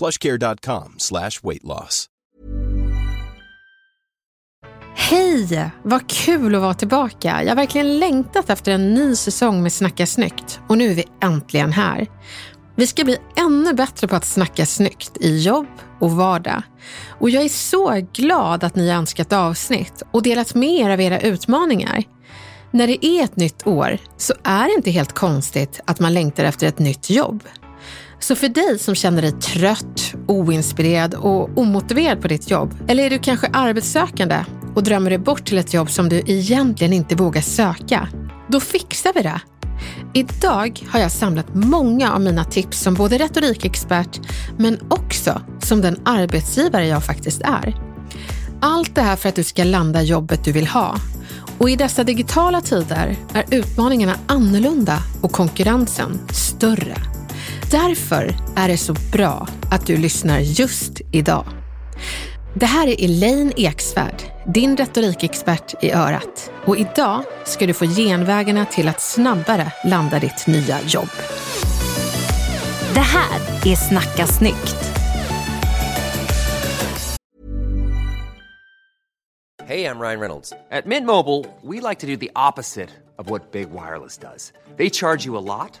plushcare.com slash weight loss. Hej! Vad kul att vara tillbaka. Jag har verkligen längtat efter en ny säsong med Snacka snyggt och nu är vi äntligen här. Vi ska bli ännu bättre på att snacka snyggt i jobb och vardag. Och jag är så glad att ni har önskat avsnitt och delat med er av era utmaningar. När det är ett nytt år så är det inte helt konstigt att man längtar efter ett nytt jobb. Så för dig som känner dig trött, oinspirerad och omotiverad på ditt jobb, eller är du kanske arbetssökande och drömmer dig bort till ett jobb som du egentligen inte vågar söka, då fixar vi det. Idag har jag samlat många av mina tips som både retorikexpert, men också som den arbetsgivare jag faktiskt är. Allt det här för att du ska landa jobbet du vill ha. Och i dessa digitala tider är utmaningarna annorlunda och konkurrensen större. Därför är det så bra att du lyssnar just idag. Det här är Elaine Eksvärd, din retorikexpert i örat. Och idag ska du få genvägarna till att snabbare landa ditt nya jobb. Det här är Snacka snyggt. Hey, I'm Ryan Reynolds. At Mint Mobile, we like to do the opposite of what Big Wireless does. They charge you a lot,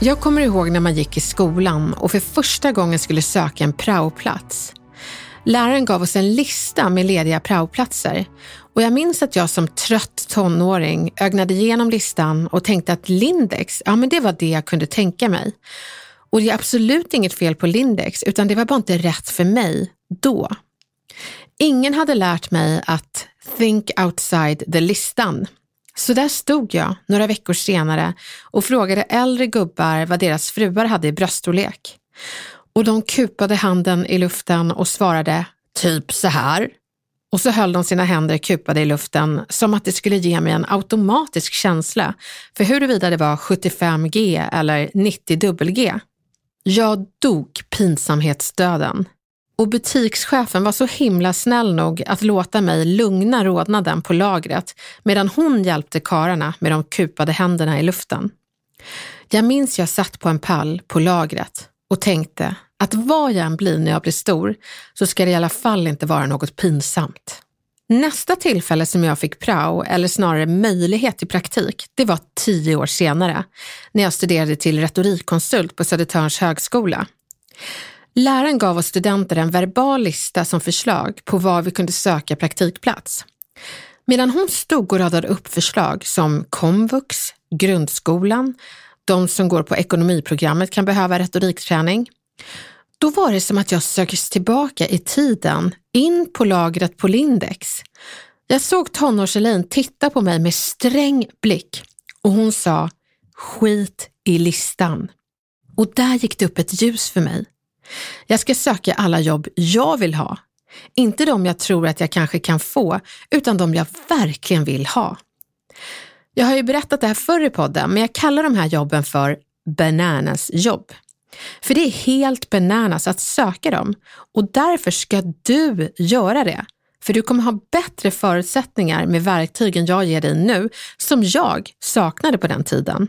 Jag kommer ihåg när man gick i skolan och för första gången skulle söka en praoplats. Läraren gav oss en lista med lediga praoplatser och jag minns att jag som trött tonåring ögnade igenom listan och tänkte att Lindex, ja men det var det jag kunde tänka mig. Och det är absolut inget fel på Lindex, utan det var bara inte rätt för mig då. Ingen hade lärt mig att think outside the listan. Så där stod jag några veckor senare och frågade äldre gubbar vad deras fruar hade i bröststorlek. Och de kupade handen i luften och svarade typ så här. Och så höll de sina händer kupade i luften som att det skulle ge mig en automatisk känsla för huruvida det var 75G eller 90 WG. Jag dog pinsamhetsdöden. Och butikschefen var så himla snäll nog att låta mig lugna rodnaden på lagret medan hon hjälpte kararna med de kupade händerna i luften. Jag minns jag satt på en pall på lagret och tänkte att vad jag än blir när jag blir stor så ska det i alla fall inte vara något pinsamt. Nästa tillfälle som jag fick prao, eller snarare möjlighet till praktik, det var tio år senare när jag studerade till retorikkonsult på Södertörns högskola. Läraren gav oss studenter en verbal lista som förslag på var vi kunde söka praktikplats. Medan hon stod och radade upp förslag som komvux, grundskolan, de som går på ekonomiprogrammet kan behöva retorikträning. Då var det som att jag söktes tillbaka i tiden, in på lagret på Lindex. Jag såg tonårs titta på mig med sträng blick och hon sa skit i listan. Och där gick det upp ett ljus för mig. Jag ska söka alla jobb jag vill ha. Inte de jag tror att jag kanske kan få, utan de jag verkligen vill ha. Jag har ju berättat det här förr i podden, men jag kallar de här jobben för bananas jobb. För det är helt bananas att söka dem och därför ska du göra det. För du kommer ha bättre förutsättningar med verktygen jag ger dig nu, som jag saknade på den tiden.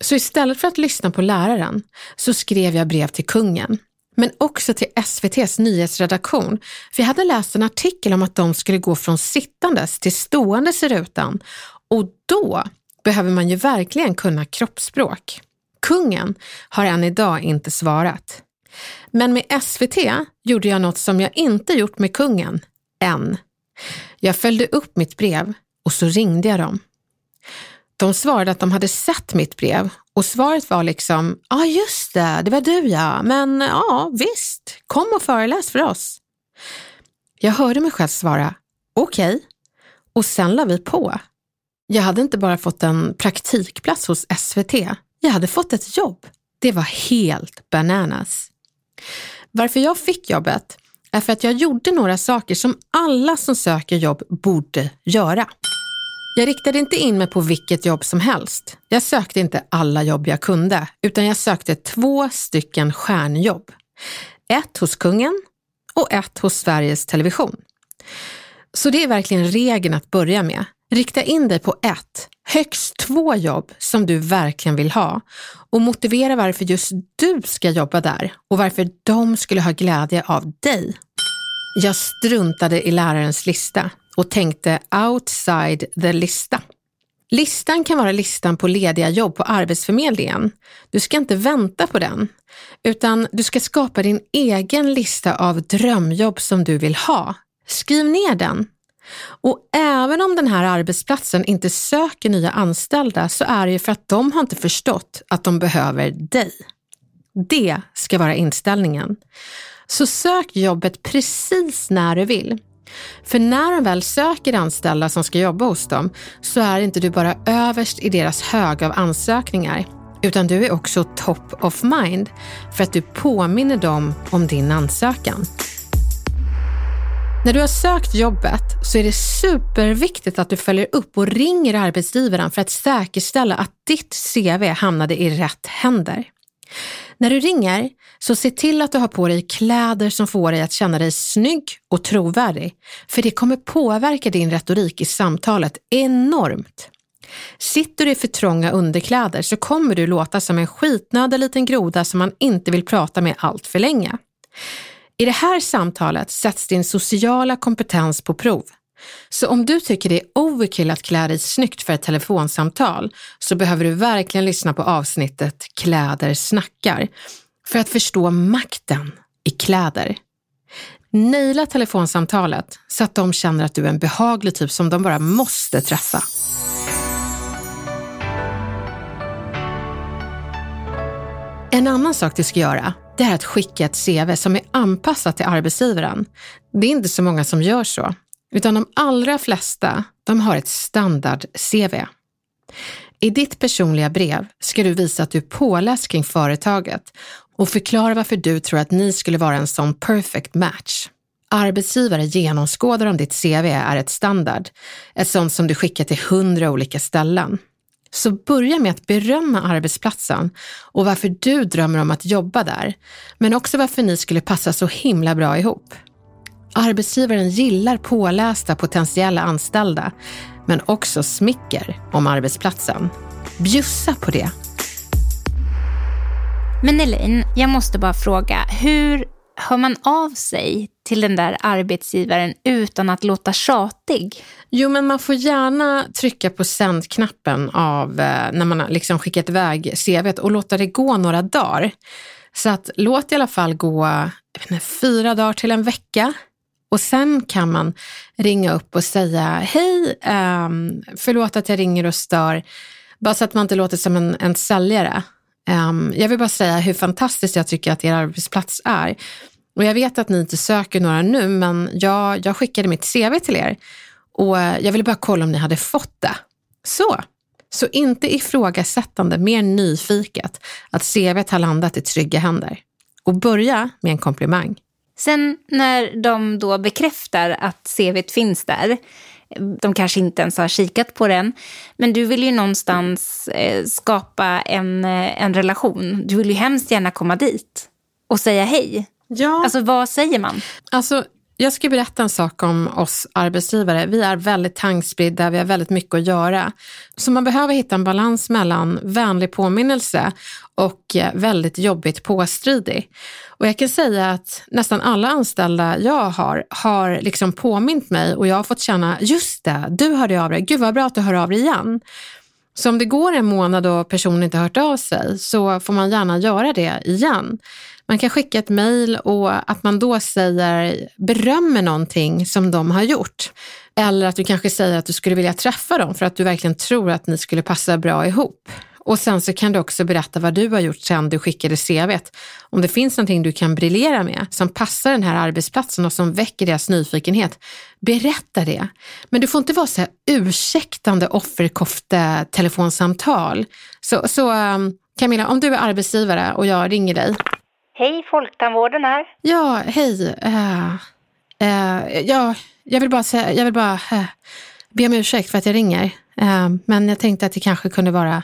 Så istället för att lyssna på läraren så skrev jag brev till kungen, men också till SVTs nyhetsredaktion. För jag hade läst en artikel om att de skulle gå från sittandes till ståendes i rutan och då behöver man ju verkligen kunna kroppsspråk. Kungen har än idag inte svarat. Men med SVT gjorde jag något som jag inte gjort med kungen, än. Jag följde upp mitt brev och så ringde jag dem. De svarade att de hade sett mitt brev och svaret var liksom, ja ah, just det, det var du ja, men ja visst, kom och föreläs för oss. Jag hörde mig själv svara, okej, okay. och sen la vi på. Jag hade inte bara fått en praktikplats hos SVT, jag hade fått ett jobb. Det var helt bananas. Varför jag fick jobbet är för att jag gjorde några saker som alla som söker jobb borde göra. Jag riktade inte in mig på vilket jobb som helst. Jag sökte inte alla jobb jag kunde, utan jag sökte två stycken stjärnjobb. Ett hos kungen och ett hos Sveriges Television. Så det är verkligen regeln att börja med. Rikta in dig på ett, högst två jobb som du verkligen vill ha och motivera varför just du ska jobba där och varför de skulle ha glädje av dig. Jag struntade i lärarens lista och tänkte outside the lista. Listan kan vara listan på lediga jobb på Arbetsförmedlingen. Du ska inte vänta på den, utan du ska skapa din egen lista av drömjobb som du vill ha. Skriv ner den. Och även om den här arbetsplatsen inte söker nya anställda så är det ju för att de har inte förstått att de behöver dig. Det ska vara inställningen. Så sök jobbet precis när du vill. För när de väl söker anställda som ska jobba hos dem så är inte du bara överst i deras hög av ansökningar utan du är också top of mind för att du påminner dem om din ansökan. När du har sökt jobbet så är det superviktigt att du följer upp och ringer arbetsgivaren för att säkerställa att ditt CV hamnade i rätt händer. När du ringer, så se till att du har på dig kläder som får dig att känna dig snygg och trovärdig, för det kommer påverka din retorik i samtalet enormt. Sitter du i för trånga underkläder så kommer du låta som en skitnödig liten groda som man inte vill prata med allt för länge. I det här samtalet sätts din sociala kompetens på prov. Så om du tycker det är overkill att klä dig snyggt för ett telefonsamtal så behöver du verkligen lyssna på avsnittet Kläder snackar för att förstå makten i kläder. Naila telefonsamtalet så att de känner att du är en behaglig typ som de bara måste träffa. En annan sak du ska göra det är att skicka ett CV som är anpassat till arbetsgivaren. Det är inte så många som gör så, utan de allra flesta de har ett standard-CV. I ditt personliga brev ska du visa att du är påläst kring företaget och förklara varför du tror att ni skulle vara en sån perfect match. Arbetsgivare genomskådar om ditt CV är ett standard, ett sånt som du skickar till hundra olika ställen. Så börja med att berömma arbetsplatsen och varför du drömmer om att jobba där, men också varför ni skulle passa så himla bra ihop. Arbetsgivaren gillar pålästa potentiella anställda, men också smicker om arbetsplatsen. Bjussa på det. Men Elaine, jag måste bara fråga, hur hör man av sig till den där arbetsgivaren utan att låta tjatig? Jo, men man får gärna trycka på sändknappen av eh, när man har liksom skickat iväg CVt och låta det gå några dagar. Så att låt i alla fall gå inte, fyra dagar till en vecka. Och sen kan man ringa upp och säga, hej, um, förlåt att jag ringer och stör. Bara så att man inte låter som en, en säljare. Um, jag vill bara säga hur fantastiskt jag tycker att er arbetsplats är. Och jag vet att ni inte söker några nu, men jag, jag skickade mitt CV till er och eh, jag ville bara kolla om ni hade fått det. Så, så inte ifrågasättande, mer nyfiket att CVt har landat i trygga händer. Och börja med en komplimang. Sen när de då bekräftar att CVt finns där, de kanske inte ens har kikat på den, men du vill ju någonstans eh, skapa en, eh, en relation. Du vill ju hemskt gärna komma dit och säga hej. Ja. Alltså vad säger man? Alltså, jag ska berätta en sak om oss arbetsgivare. Vi är väldigt tankspridda, vi har väldigt mycket att göra. Så man behöver hitta en balans mellan vänlig påminnelse och eh, väldigt jobbigt påstridig. Och jag kan säga att nästan alla anställda jag har, har liksom påmint mig och jag har fått känna, just det, du hörde av dig, gud vad bra att du hör av dig igen. Så om det går en månad och personen inte hört av sig så får man gärna göra det igen. Man kan skicka ett mejl och att man då säger, berömmer någonting som de har gjort. Eller att du kanske säger att du skulle vilja träffa dem för att du verkligen tror att ni skulle passa bra ihop. Och sen så kan du också berätta vad du har gjort sen du skickade CVt. Om det finns någonting du kan briljera med som passar den här arbetsplatsen och som väcker deras nyfikenhet, berätta det. Men du får inte vara så här ursäktande offerkofte-telefonsamtal. Så, så um, Camilla, om du är arbetsgivare och jag ringer dig. Hej, Folktandvården här. Ja, hej. Uh, uh, ja, jag vill bara, säga, jag vill bara uh, be om ursäkt för att jag ringer. men jag tänkte att det kanske kunde vara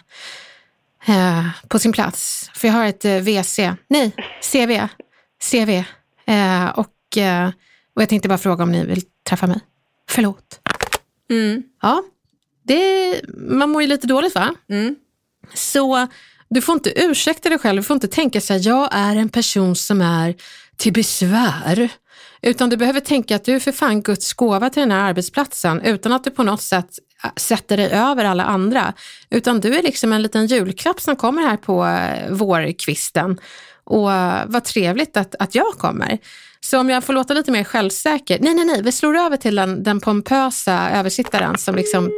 på sin plats. För jag har ett VC, nej, CV, CV. Och, och jag tänkte bara fråga om ni vill träffa mig. Förlåt. Mm. Ja, det, man mår ju lite dåligt va? Mm. Så du får inte ursäkta dig själv, du får inte tänka så här, jag är en person som är till besvär. Utan du behöver tänka att du är för fan Guds gåva till den här arbetsplatsen utan att du på något sätt äh, sätter dig över alla andra. Utan du är liksom en liten julklapp som kommer här på äh, vårkvisten. Och äh, vad trevligt att, att jag kommer. Så om jag får låta lite mer självsäker. Nej, nej, nej, vi slår över till den, den pompösa översittaren som liksom...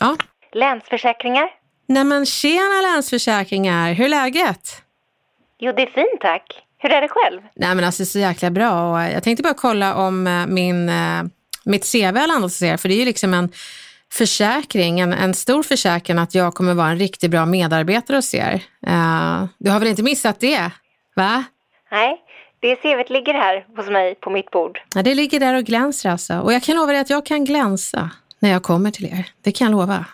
Ja. Länsförsäkringar? Nej men tjena Länsförsäkringar, hur är läget? Jo, det är fint tack. Hur är det själv? Nej men alltså så jäkla bra. Och jag tänkte bara kolla om eh, min, mitt CV har landat hos er, för det är ju liksom en försäkring, en, en stor försäkran att jag kommer vara en riktigt bra medarbetare hos er. Uh, du har väl inte missat det? Va? Nej, det CVt ligger här hos mig på mitt bord. Ja, det ligger där och glänser alltså. Och jag kan lova dig att jag kan glänsa när jag kommer till er. Det kan jag lova.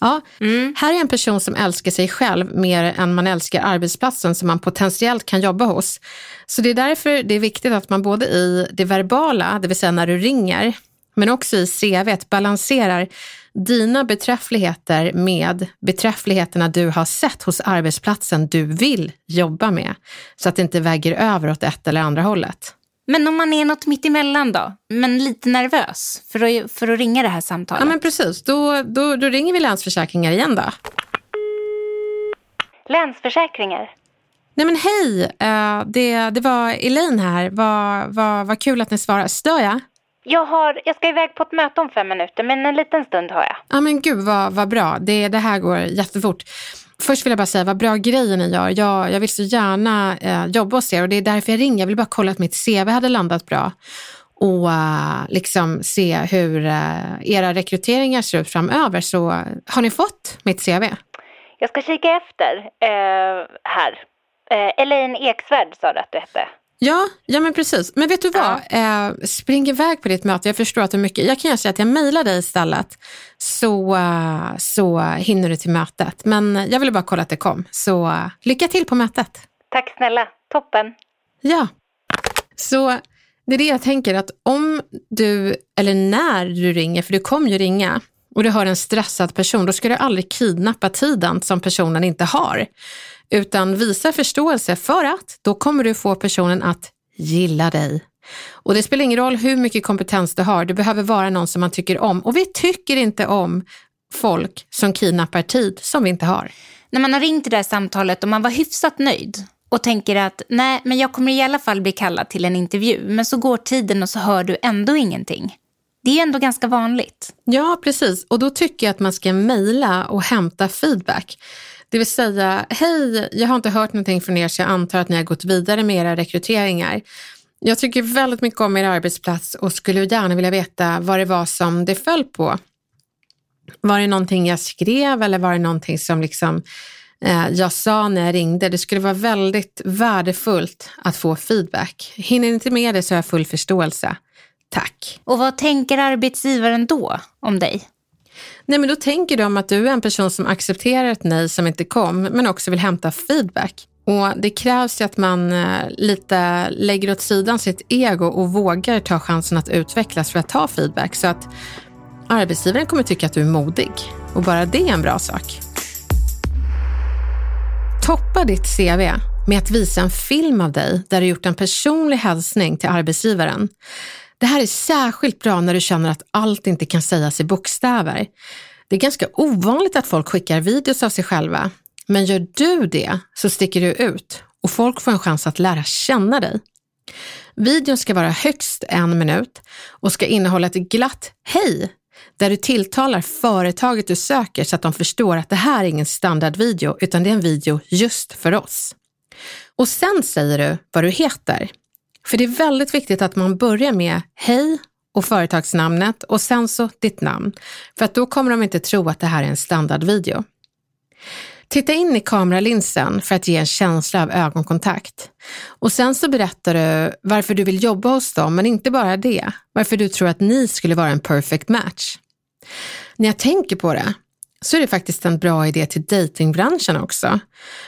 Ja, mm. här är en person som älskar sig själv mer än man älskar arbetsplatsen som man potentiellt kan jobba hos. Så det är därför det är viktigt att man både i det verbala, det vill säga när du ringer, men också i CVt balanserar dina beträffligheter med beträffligheterna du har sett hos arbetsplatsen du vill jobba med. Så att det inte väger över åt ett eller andra hållet. Men om man är något mitt emellan då, men lite nervös för att, för att ringa det här samtalet? Ja men precis, då, då, då ringer vi Länsförsäkringar igen då. Länsförsäkringar? Nej men hej, uh, det, det var Elaine här. Vad va, va kul att ni svarar. Stör jag? Jag, har, jag ska iväg på ett möte om fem minuter, men en liten stund har jag. Ja men gud vad, vad bra. Det, det här går jättefort. Först vill jag bara säga vad bra grejer ni gör. Jag, jag vill så gärna eh, jobba hos er och det är därför jag ringer. Jag vill bara kolla att mitt CV hade landat bra och uh, liksom se hur uh, era rekryteringar ser ut framöver. Så uh, har ni fått mitt CV? Jag ska kika efter här. Elaine Eksvärd sa du att du hette. Ja, ja men precis. Men vet du vad? Ja. Eh, spring iväg på ditt möte. Jag förstår att det är mycket. Jag kan säga att jag mejlar dig istället så, uh, så hinner du till mötet. Men jag ville bara kolla att det kom. Så uh, lycka till på mötet. Tack snälla. Toppen. Ja. Så det är det jag tänker att om du, eller när du ringer, för du kommer ju ringa och du hör en stressad person, då ska du aldrig kidnappa tiden som personen inte har utan visa förståelse för att då kommer du få personen att gilla dig. Och det spelar ingen roll hur mycket kompetens du har, du behöver vara någon som man tycker om. Och vi tycker inte om folk som kidnappar tid som vi inte har. När man har ringt det där samtalet och man var hyfsat nöjd och tänker att nej, men jag kommer i alla fall bli kallad till en intervju, men så går tiden och så hör du ändå ingenting. Det är ändå ganska vanligt. Ja, precis. Och då tycker jag att man ska mejla och hämta feedback. Det vill säga, hej, jag har inte hört någonting från er så jag antar att ni har gått vidare med era rekryteringar. Jag tycker väldigt mycket om er arbetsplats och skulle gärna vilja veta vad det var som det föll på. Var det någonting jag skrev eller var det någonting som liksom, eh, jag sa när jag ringde? Det skulle vara väldigt värdefullt att få feedback. Hinner inte med det så har jag full förståelse. Tack. Och vad tänker arbetsgivaren då om dig? Nej, men då tänker de att du är en person som accepterar ett nej som inte kom, men också vill hämta feedback. Och Det krävs ju att man eh, lite lägger åt sidan sitt ego och vågar ta chansen att utvecklas för att ta feedback. Så att arbetsgivaren kommer tycka att du är modig. Och bara det är en bra sak. Toppa ditt CV med att visa en film av dig där du gjort en personlig hälsning till arbetsgivaren. Det här är särskilt bra när du känner att allt inte kan sägas i bokstäver. Det är ganska ovanligt att folk skickar videos av sig själva, men gör du det så sticker du ut och folk får en chans att lära känna dig. Videon ska vara högst en minut och ska innehålla ett glatt hej där du tilltalar företaget du söker så att de förstår att det här är ingen standardvideo utan det är en video just för oss. Och sen säger du vad du heter. För det är väldigt viktigt att man börjar med hej och företagsnamnet och sen så ditt namn. För att då kommer de inte tro att det här är en standardvideo. Titta in i kameralinsen för att ge en känsla av ögonkontakt. Och sen så berättar du varför du vill jobba hos dem, men inte bara det. Varför du tror att ni skulle vara en perfect match. När jag tänker på det så är det faktiskt en bra idé till datingbranschen också.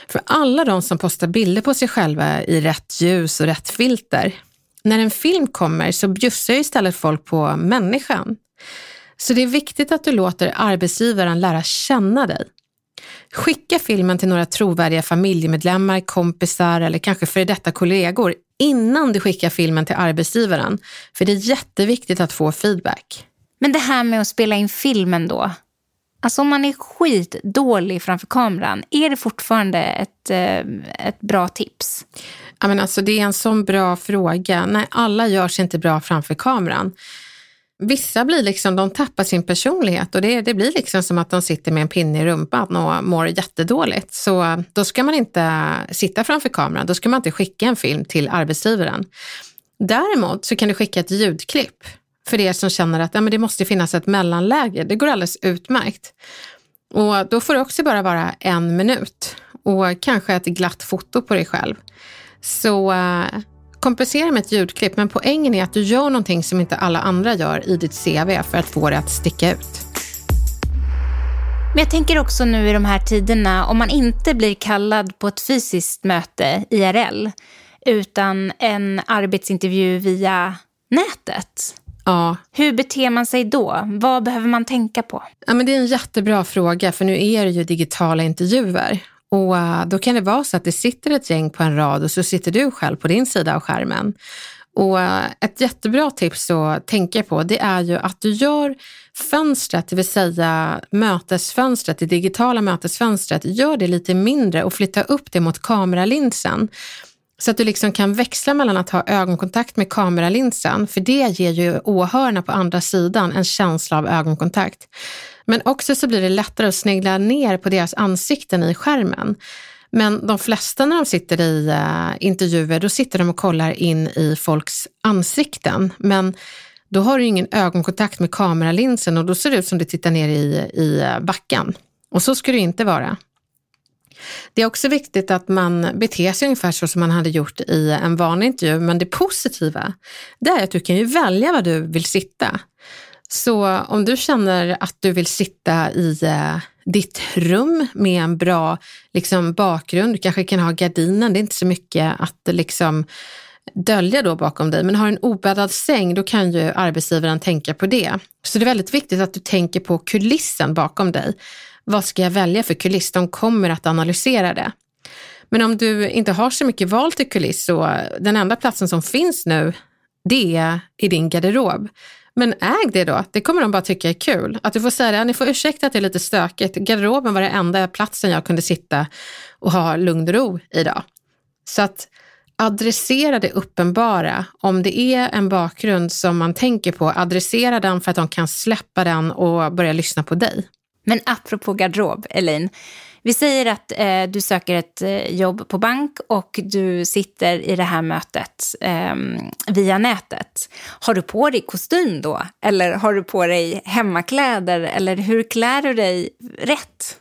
För alla de som postar bilder på sig själva i rätt ljus och rätt filter. När en film kommer så bjussar istället folk på människan. Så det är viktigt att du låter arbetsgivaren lära känna dig. Skicka filmen till några trovärdiga familjemedlemmar, kompisar eller kanske före detta kollegor innan du skickar filmen till arbetsgivaren. För det är jätteviktigt att få feedback. Men det här med att spela in filmen då, Alltså om man är skitdålig framför kameran, är det fortfarande ett, eh, ett bra tips? Ja, men alltså det är en sån bra fråga. Nej, alla gör sig inte bra framför kameran. Vissa blir liksom, de tappar sin personlighet och det, det blir liksom som att de sitter med en pinne i rumpan och mår jättedåligt. Så då ska man inte sitta framför kameran, då ska man inte skicka en film till arbetsgivaren. Däremot så kan du skicka ett ljudklipp för er som känner att ja, men det måste finnas ett mellanläge. Det går alldeles utmärkt. Och då får det också bara vara en minut och kanske ett glatt foto på dig själv. Så eh, kompensera med ett ljudklipp, men poängen är att du gör någonting som inte alla andra gör i ditt CV för att få det att sticka ut. Men jag tänker också nu i de här tiderna, om man inte blir kallad på ett fysiskt möte, IRL, utan en arbetsintervju via nätet. Ja. Hur beter man sig då? Vad behöver man tänka på? Ja, men det är en jättebra fråga, för nu är det ju digitala intervjuer. Och uh, Då kan det vara så att det sitter ett gäng på en rad och så sitter du själv på din sida av skärmen. Och uh, Ett jättebra tips att tänka på det är ju att du gör fönstret, det vill säga mötesfönstret, det digitala mötesfönstret, gör det lite mindre och flytta upp det mot kameralinsen. Så att du liksom kan växla mellan att ha ögonkontakt med kameralinsen, för det ger ju åhörarna på andra sidan en känsla av ögonkontakt. Men också så blir det lättare att snegla ner på deras ansikten i skärmen. Men de flesta när de sitter i uh, intervjuer, då sitter de och kollar in i folks ansikten. Men då har du ingen ögonkontakt med kameralinsen och då ser det ut som du tittar ner i, i eh, backen. Och så ska det inte vara. Det är också viktigt att man beter sig ungefär så som man hade gjort i en vanlig intervju, men det positiva det är att du kan ju välja var du vill sitta. Så om du känner att du vill sitta i eh, ditt rum med en bra liksom, bakgrund, du kanske kan ha gardinen, det är inte så mycket att liksom dölja då bakom dig, men har en obäddad säng, då kan ju arbetsgivaren tänka på det. Så det är väldigt viktigt att du tänker på kulissen bakom dig. Vad ska jag välja för kuliss? De kommer att analysera det. Men om du inte har så mycket val till kuliss så den enda platsen som finns nu, det är i din garderob. Men äg det då, det kommer de bara tycka är kul. Att du får säga det, ni får ursäkta att det är lite stökigt. Garderoben var den enda platsen jag kunde sitta och ha lugn och ro idag. Så att adressera det uppenbara. Om det är en bakgrund som man tänker på, adressera den för att de kan släppa den och börja lyssna på dig. Men apropå garderob, Elaine. Vi säger att eh, du söker ett eh, jobb på bank och du sitter i det här mötet eh, via nätet. Har du på dig kostym då? Eller har du på dig hemmakläder? Eller hur klär du dig rätt?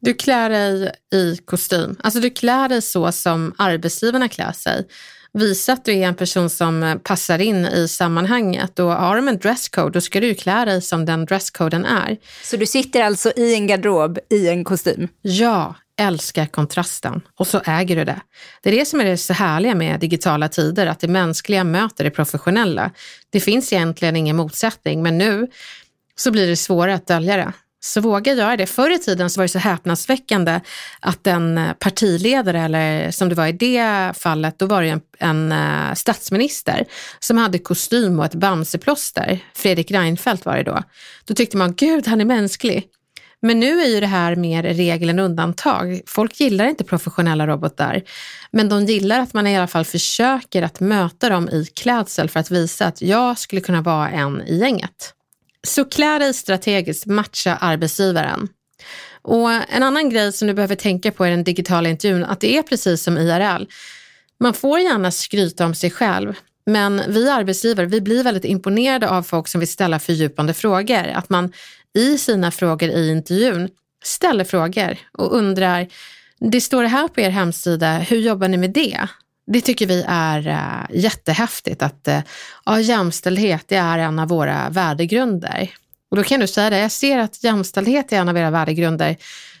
Du klär dig i kostym. Alltså du klär dig så som arbetsgivarna klär sig. Visa att du är en person som passar in i sammanhanget och har de en dresscode då ska du klä dig som den dresscoden är. Så du sitter alltså i en garderob i en kostym? Ja, älskar kontrasten och så äger du det. Det är det som är det så härliga med digitala tider, att det mänskliga möter det professionella. Det finns egentligen ingen motsättning, men nu så blir det svårare att dölja det. Så våga göra det. Förr i tiden så var det så häpnadsväckande att en eh, partiledare, eller som det var i det fallet, då var det en, en eh, statsminister som hade kostym och ett bamseplåster. Fredrik Reinfeldt var det då. Då tyckte man, gud han är mänsklig. Men nu är ju det här mer regel än undantag. Folk gillar inte professionella robotar, men de gillar att man i alla fall försöker att möta dem i klädsel för att visa att jag skulle kunna vara en i gänget. Så klä dig strategiskt, matcha arbetsgivaren. Och en annan grej som du behöver tänka på i den digitala intervjun, att det är precis som IRL. Man får gärna skryta om sig själv, men vi arbetsgivare vi blir väldigt imponerade av folk som vill ställa fördjupande frågor. Att man i sina frågor i intervjun ställer frågor och undrar, det står det här på er hemsida, hur jobbar ni med det? Det tycker vi är eh, jättehäftigt att eh, ja, jämställdhet det är en av våra värdegrunder. Och då kan du säga det, jag ser att jämställdhet är en av era värdegrunder.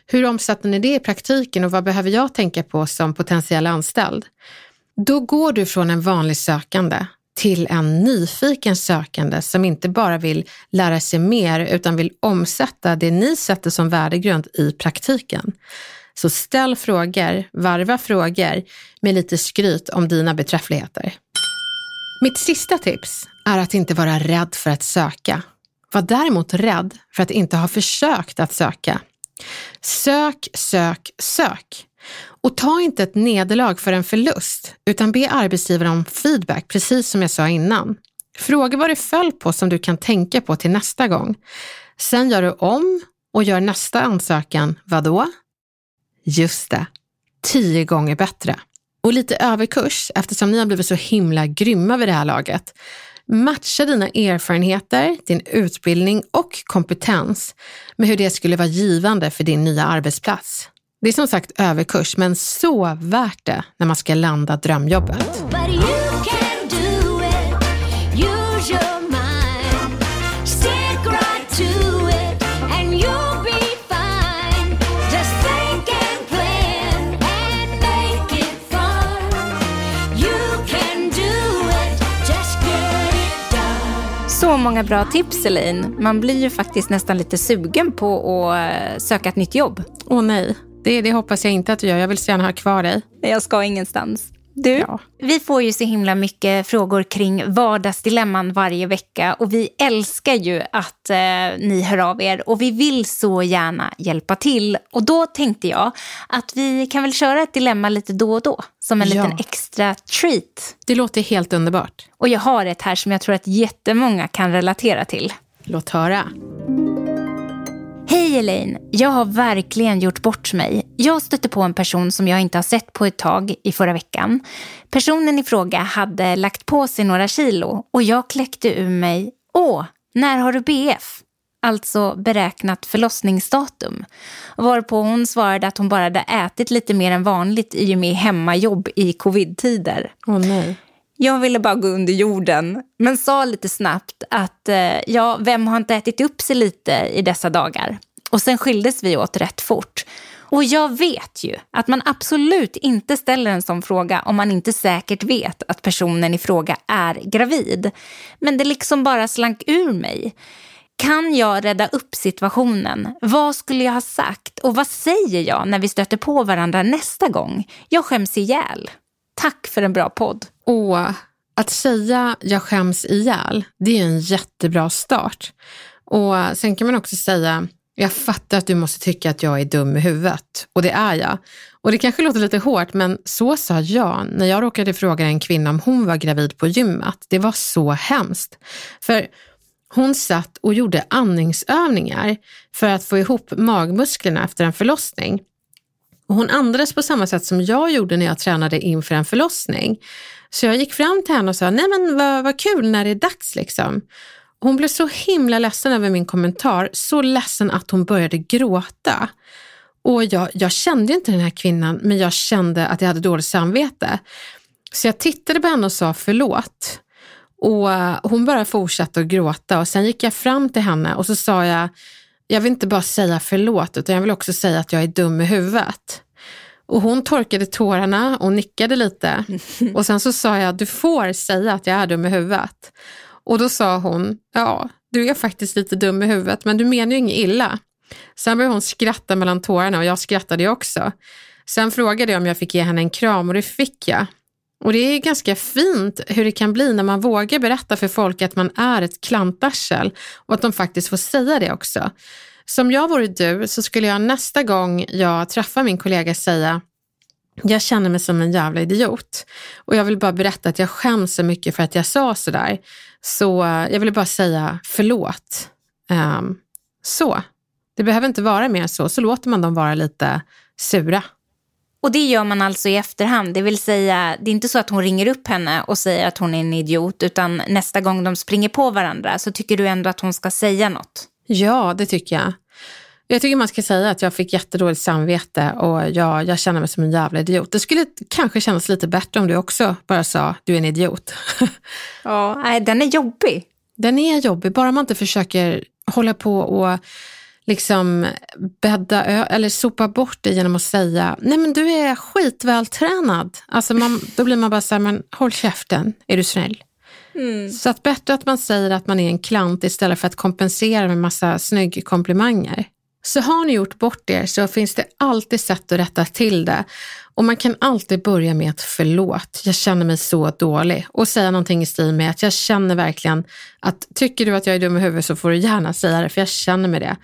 Hur omsätter ni det i praktiken och vad behöver jag tänka på som potentiell anställd? Då går du från en vanlig sökande till en nyfiken sökande som inte bara vill lära sig mer utan vill omsätta det ni sätter som värdegrund i praktiken. Så ställ frågor, varva frågor med lite skryt om dina beträffligheter. Mitt sista tips är att inte vara rädd för att söka. Var däremot rädd för att inte ha försökt att söka. Sök, sök, sök. Och ta inte ett nederlag för en förlust, utan be arbetsgivaren om feedback, precis som jag sa innan. Fråga vad det föll på som du kan tänka på till nästa gång. Sen gör du om och gör nästa ansökan, vadå? Just det, tio gånger bättre. Och lite överkurs, eftersom ni har blivit så himla grymma vid det här laget. Matcha dina erfarenheter, din utbildning och kompetens med hur det skulle vara givande för din nya arbetsplats. Det är som sagt överkurs, men så värt det när man ska landa drömjobbet. Många bra tips Elaine. Man blir ju faktiskt nästan lite sugen på att eh, söka ett nytt jobb. Åh nej, det, det hoppas jag inte att du gör. Jag vill så gärna ha kvar dig. Jag ska ingenstans. Du, Ja. vi får ju så himla mycket frågor kring vardagsdilemman varje vecka och vi älskar ju att eh, ni hör av er och vi vill så gärna hjälpa till. Och då tänkte jag att vi kan väl köra ett dilemma lite då och då som en Ja. liten extra treat. Det låter helt underbart. Och jag har ett här som jag tror att jättemånga kan relatera till. Låt höra. Hej Elaine, jag har verkligen gjort bort mig. Jag stötte på en person som jag inte har sett på ett tag i förra veckan. Personen i fråga hade lagt på sig några kilo och jag kläckte ur mig Åh, när har du BF? Alltså beräknat förlossningsdatum. Varpå hon svarade att hon bara hade ätit lite mer än vanligt i och med hemmajobb i covid-tider. Åh nej. Jag ville bara gå under jorden, men sa lite snabbt att eh, ja, vem har inte ätit upp sig lite i dessa dagar? Och sen skildes vi åt rätt fort. Och jag vet ju att man absolut inte ställer en sån fråga om man inte säkert vet att personen i fråga är gravid. Men det liksom bara slank ur mig. Kan jag rädda upp situationen? Vad skulle jag ha sagt? Och vad säger jag när vi stöter på varandra nästa gång? Jag skäms ihjäl. Tack för en bra podd. Och att säga jag skäms ihjäl, det är en jättebra start. Och sen kan man också säga, jag fattar att du måste tycka att jag är dum i huvudet. Och det är jag. Och det kanske låter lite hårt, men så sa jag när jag råkade fråga en kvinna om hon var gravid på gymmet. Det var så hemskt. För Hon satt och gjorde andningsövningar för att få ihop magmusklerna efter en förlossning. Och hon andades på samma sätt som jag gjorde när jag tränade inför en förlossning. Så jag gick fram till henne och sa, nej men vad, vad kul när det är dags liksom. Hon blev så himla ledsen över min kommentar, så ledsen att hon började gråta. Och jag, jag kände inte den här kvinnan, men jag kände att jag hade dåligt samvete. Så jag tittade på henne och sa förlåt. Och eh, hon bara fortsatte att gråta och sen gick jag fram till henne och så sa jag, jag vill inte bara säga förlåt utan jag vill också säga att jag är dum i huvudet. Och hon torkade tårarna och nickade lite och sen så sa jag, du får säga att jag är dum i huvudet. Och då sa hon, ja, du är faktiskt lite dum i huvudet men du menar ju inget illa. Sen började hon skratta mellan tårarna och jag skrattade också. Sen frågade jag om jag fick ge henne en kram och det fick jag. Och det är ganska fint hur det kan bli när man vågar berätta för folk att man är ett klantarsel och att de faktiskt får säga det också. Som jag vore du så skulle jag nästa gång jag träffar min kollega säga jag känner mig som en jävla idiot och jag vill bara berätta att jag skäms så mycket för att jag sa sådär. Så jag ville bara säga förlåt. Um, så. Det behöver inte vara mer så, så låter man dem vara lite sura. Och det gör man alltså i efterhand, det vill säga det är inte så att hon ringer upp henne och säger att hon är en idiot, utan nästa gång de springer på varandra så tycker du ändå att hon ska säga något? Ja, det tycker jag. Jag tycker man ska säga att jag fick jättedåligt samvete och jag, jag känner mig som en jävla idiot. Det skulle kanske kännas lite bättre om du också bara sa du är en idiot. Ja, nej, den är jobbig. Den är jobbig, bara man inte försöker hålla på och liksom bädda eller sopa bort det genom att säga, nej men du är skitvältränad. Alltså man, då blir man bara så här, men håll käften, är du snäll? Mm. Så att bättre att man säger att man är en klant istället för att kompensera med massa snygg komplimanger. Så har ni gjort bort er så finns det alltid sätt att rätta till det. Och man kan alltid börja med ett förlåt, jag känner mig så dålig. Och säga någonting i stil med att jag känner verkligen att tycker du att jag är dum i huvudet så får du gärna säga det, för jag känner med det.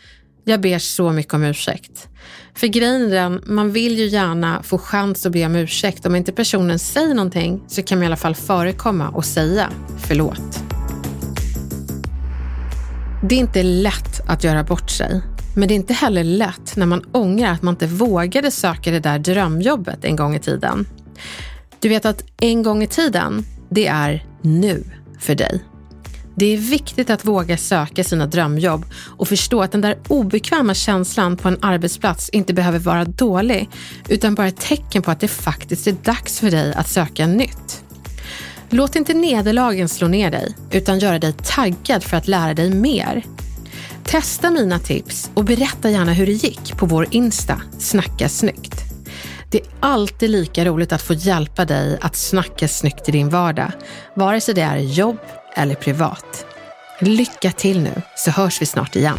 Jag ber så mycket om ursäkt. För grejen är den, man vill ju gärna få chans att be om ursäkt. Om inte personen säger någonting så kan man i alla fall förekomma och säga förlåt. Det är inte lätt att göra bort sig. Men det är inte heller lätt när man ångrar att man inte vågade söka det där drömjobbet en gång i tiden. Du vet att en gång i tiden, det är nu för dig. Det är viktigt att våga söka sina drömjobb och förstå att den där obekväma känslan på en arbetsplats inte behöver vara dålig, utan bara ett tecken på att det faktiskt är dags för dig att söka nytt. Låt inte nederlagen slå ner dig, utan göra dig taggad för att lära dig mer. Testa mina tips och berätta gärna hur det gick på vår Insta, Snacka snyggt. Det är alltid lika roligt att få hjälpa dig att snacka snyggt i din vardag, vare sig det är jobb eller privat. Lycka till nu så hörs vi snart igen.